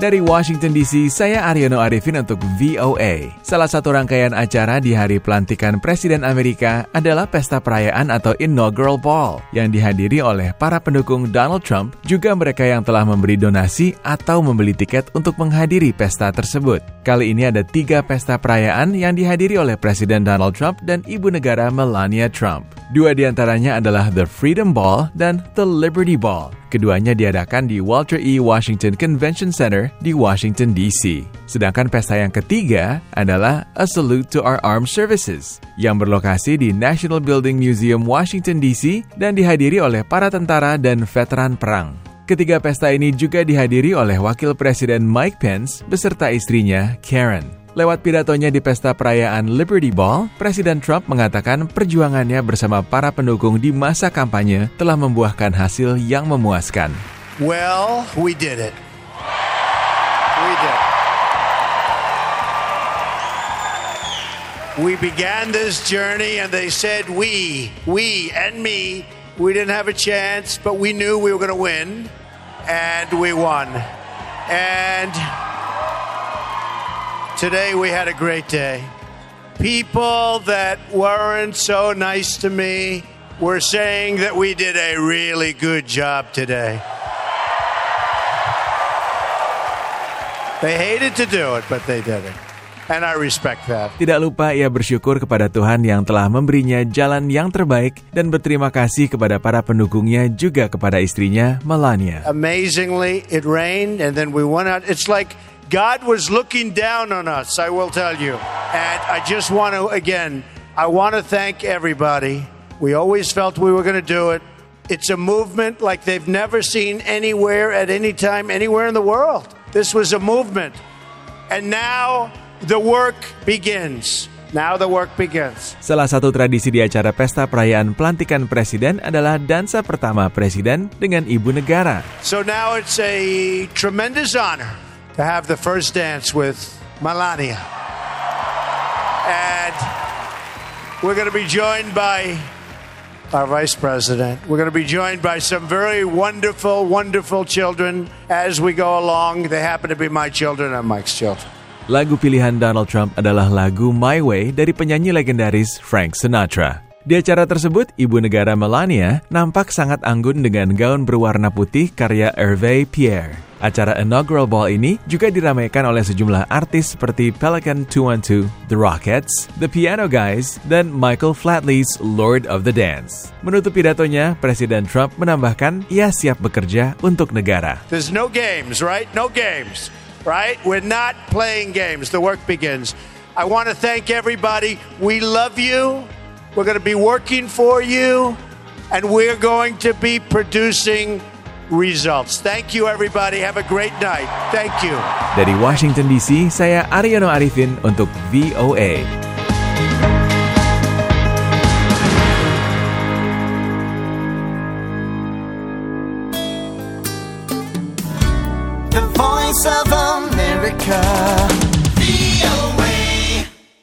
Dari Washington DC, saya Aryono Arifin untuk VOA. Salah satu rangkaian acara di hari pelantikan Presiden Amerika adalah pesta perayaan atau Inaugural Ball yang dihadiri oleh para pendukung Donald Trump, juga mereka yang telah memberi donasi atau membeli tiket untuk menghadiri pesta tersebut. Kali ini ada tiga pesta perayaan yang dihadiri oleh Presiden Donald Trump dan Ibu Negara Melania Trump. Dua di antaranya adalah The Freedom Ball dan The Liberty Ball. Keduanya diadakan di Walter E. Washington Convention Center di Washington, D.C. Sedangkan pesta yang ketiga adalah A Salute to Our Armed Services yang berlokasi di National Building Museum, Washington, D.C. dan dihadiri oleh para tentara dan veteran perang. Ketiga pesta ini juga dihadiri oleh Wakil Presiden Mike Pence beserta istrinya Karen. Lewat pidatonya di pesta perayaan Liberty Ball, Presiden Trump mengatakan perjuangannya bersama para pendukung di masa kampanye telah membuahkan hasil yang memuaskan. Well, we did it. We did. We began this journey and they said we, we and me, we didn't have a chance, but we knew we were going to win and we won. And Today we had a great day. People that weren't so nice to me were saying that we did a really good job today. They hated to do it, but they did it. And I respect that. Tidak lupa ia bersyukur kepada Tuhan yang telah memberinya jalan yang terbaik dan berterima kasih kepada para pendukungnya juga kepada istrinya Melania. Amazingly, it rained and then we went out. It's like God was looking down on us, I will tell you. And I just want to, again, I want to thank everybody. We always felt we were going to do it. It's a movement like they've never seen anywhere at any time, anywhere in the world. This was a movement. And now the work begins. Now the work begins. Salah satu tradisi di acara pesta perayaan pelantikan presiden adalah dansa pertama presiden dengan ibu negara. So now it's a tremendous honor to have the first dance with Melania. And we're going to be joined by our vice president. We're going to be joined by some very wonderful, wonderful children as we go along. They happen to be my children and Mike's children. Lagu pilihan Donald Trump adalah lagu My Way dari penyanyi legendaris Frank Sinatra. Di acara tersebut, ibu negara Melania nampak sangat anggun dengan gaun berwarna putih karya Hervé Pierre. Acara inaugural ball ini juga diramaikan oleh sejumlah artis seperti Pelican 212, The Rockets, The Piano Guys, dan Michael Flatley's Lord of the Dance. Menutup pidatonya, Presiden Trump menambahkan ia siap bekerja untuk negara. There's no games, right? No games, right? We're not playing games. The work begins. I want to thank everybody. We love you. We're going to be working for you. And we're going to be producing results. Thank you everybody. Have a great night. Thank you. Dari Washington DC, saya Aryono Arifin untuk VOA. The Voice of America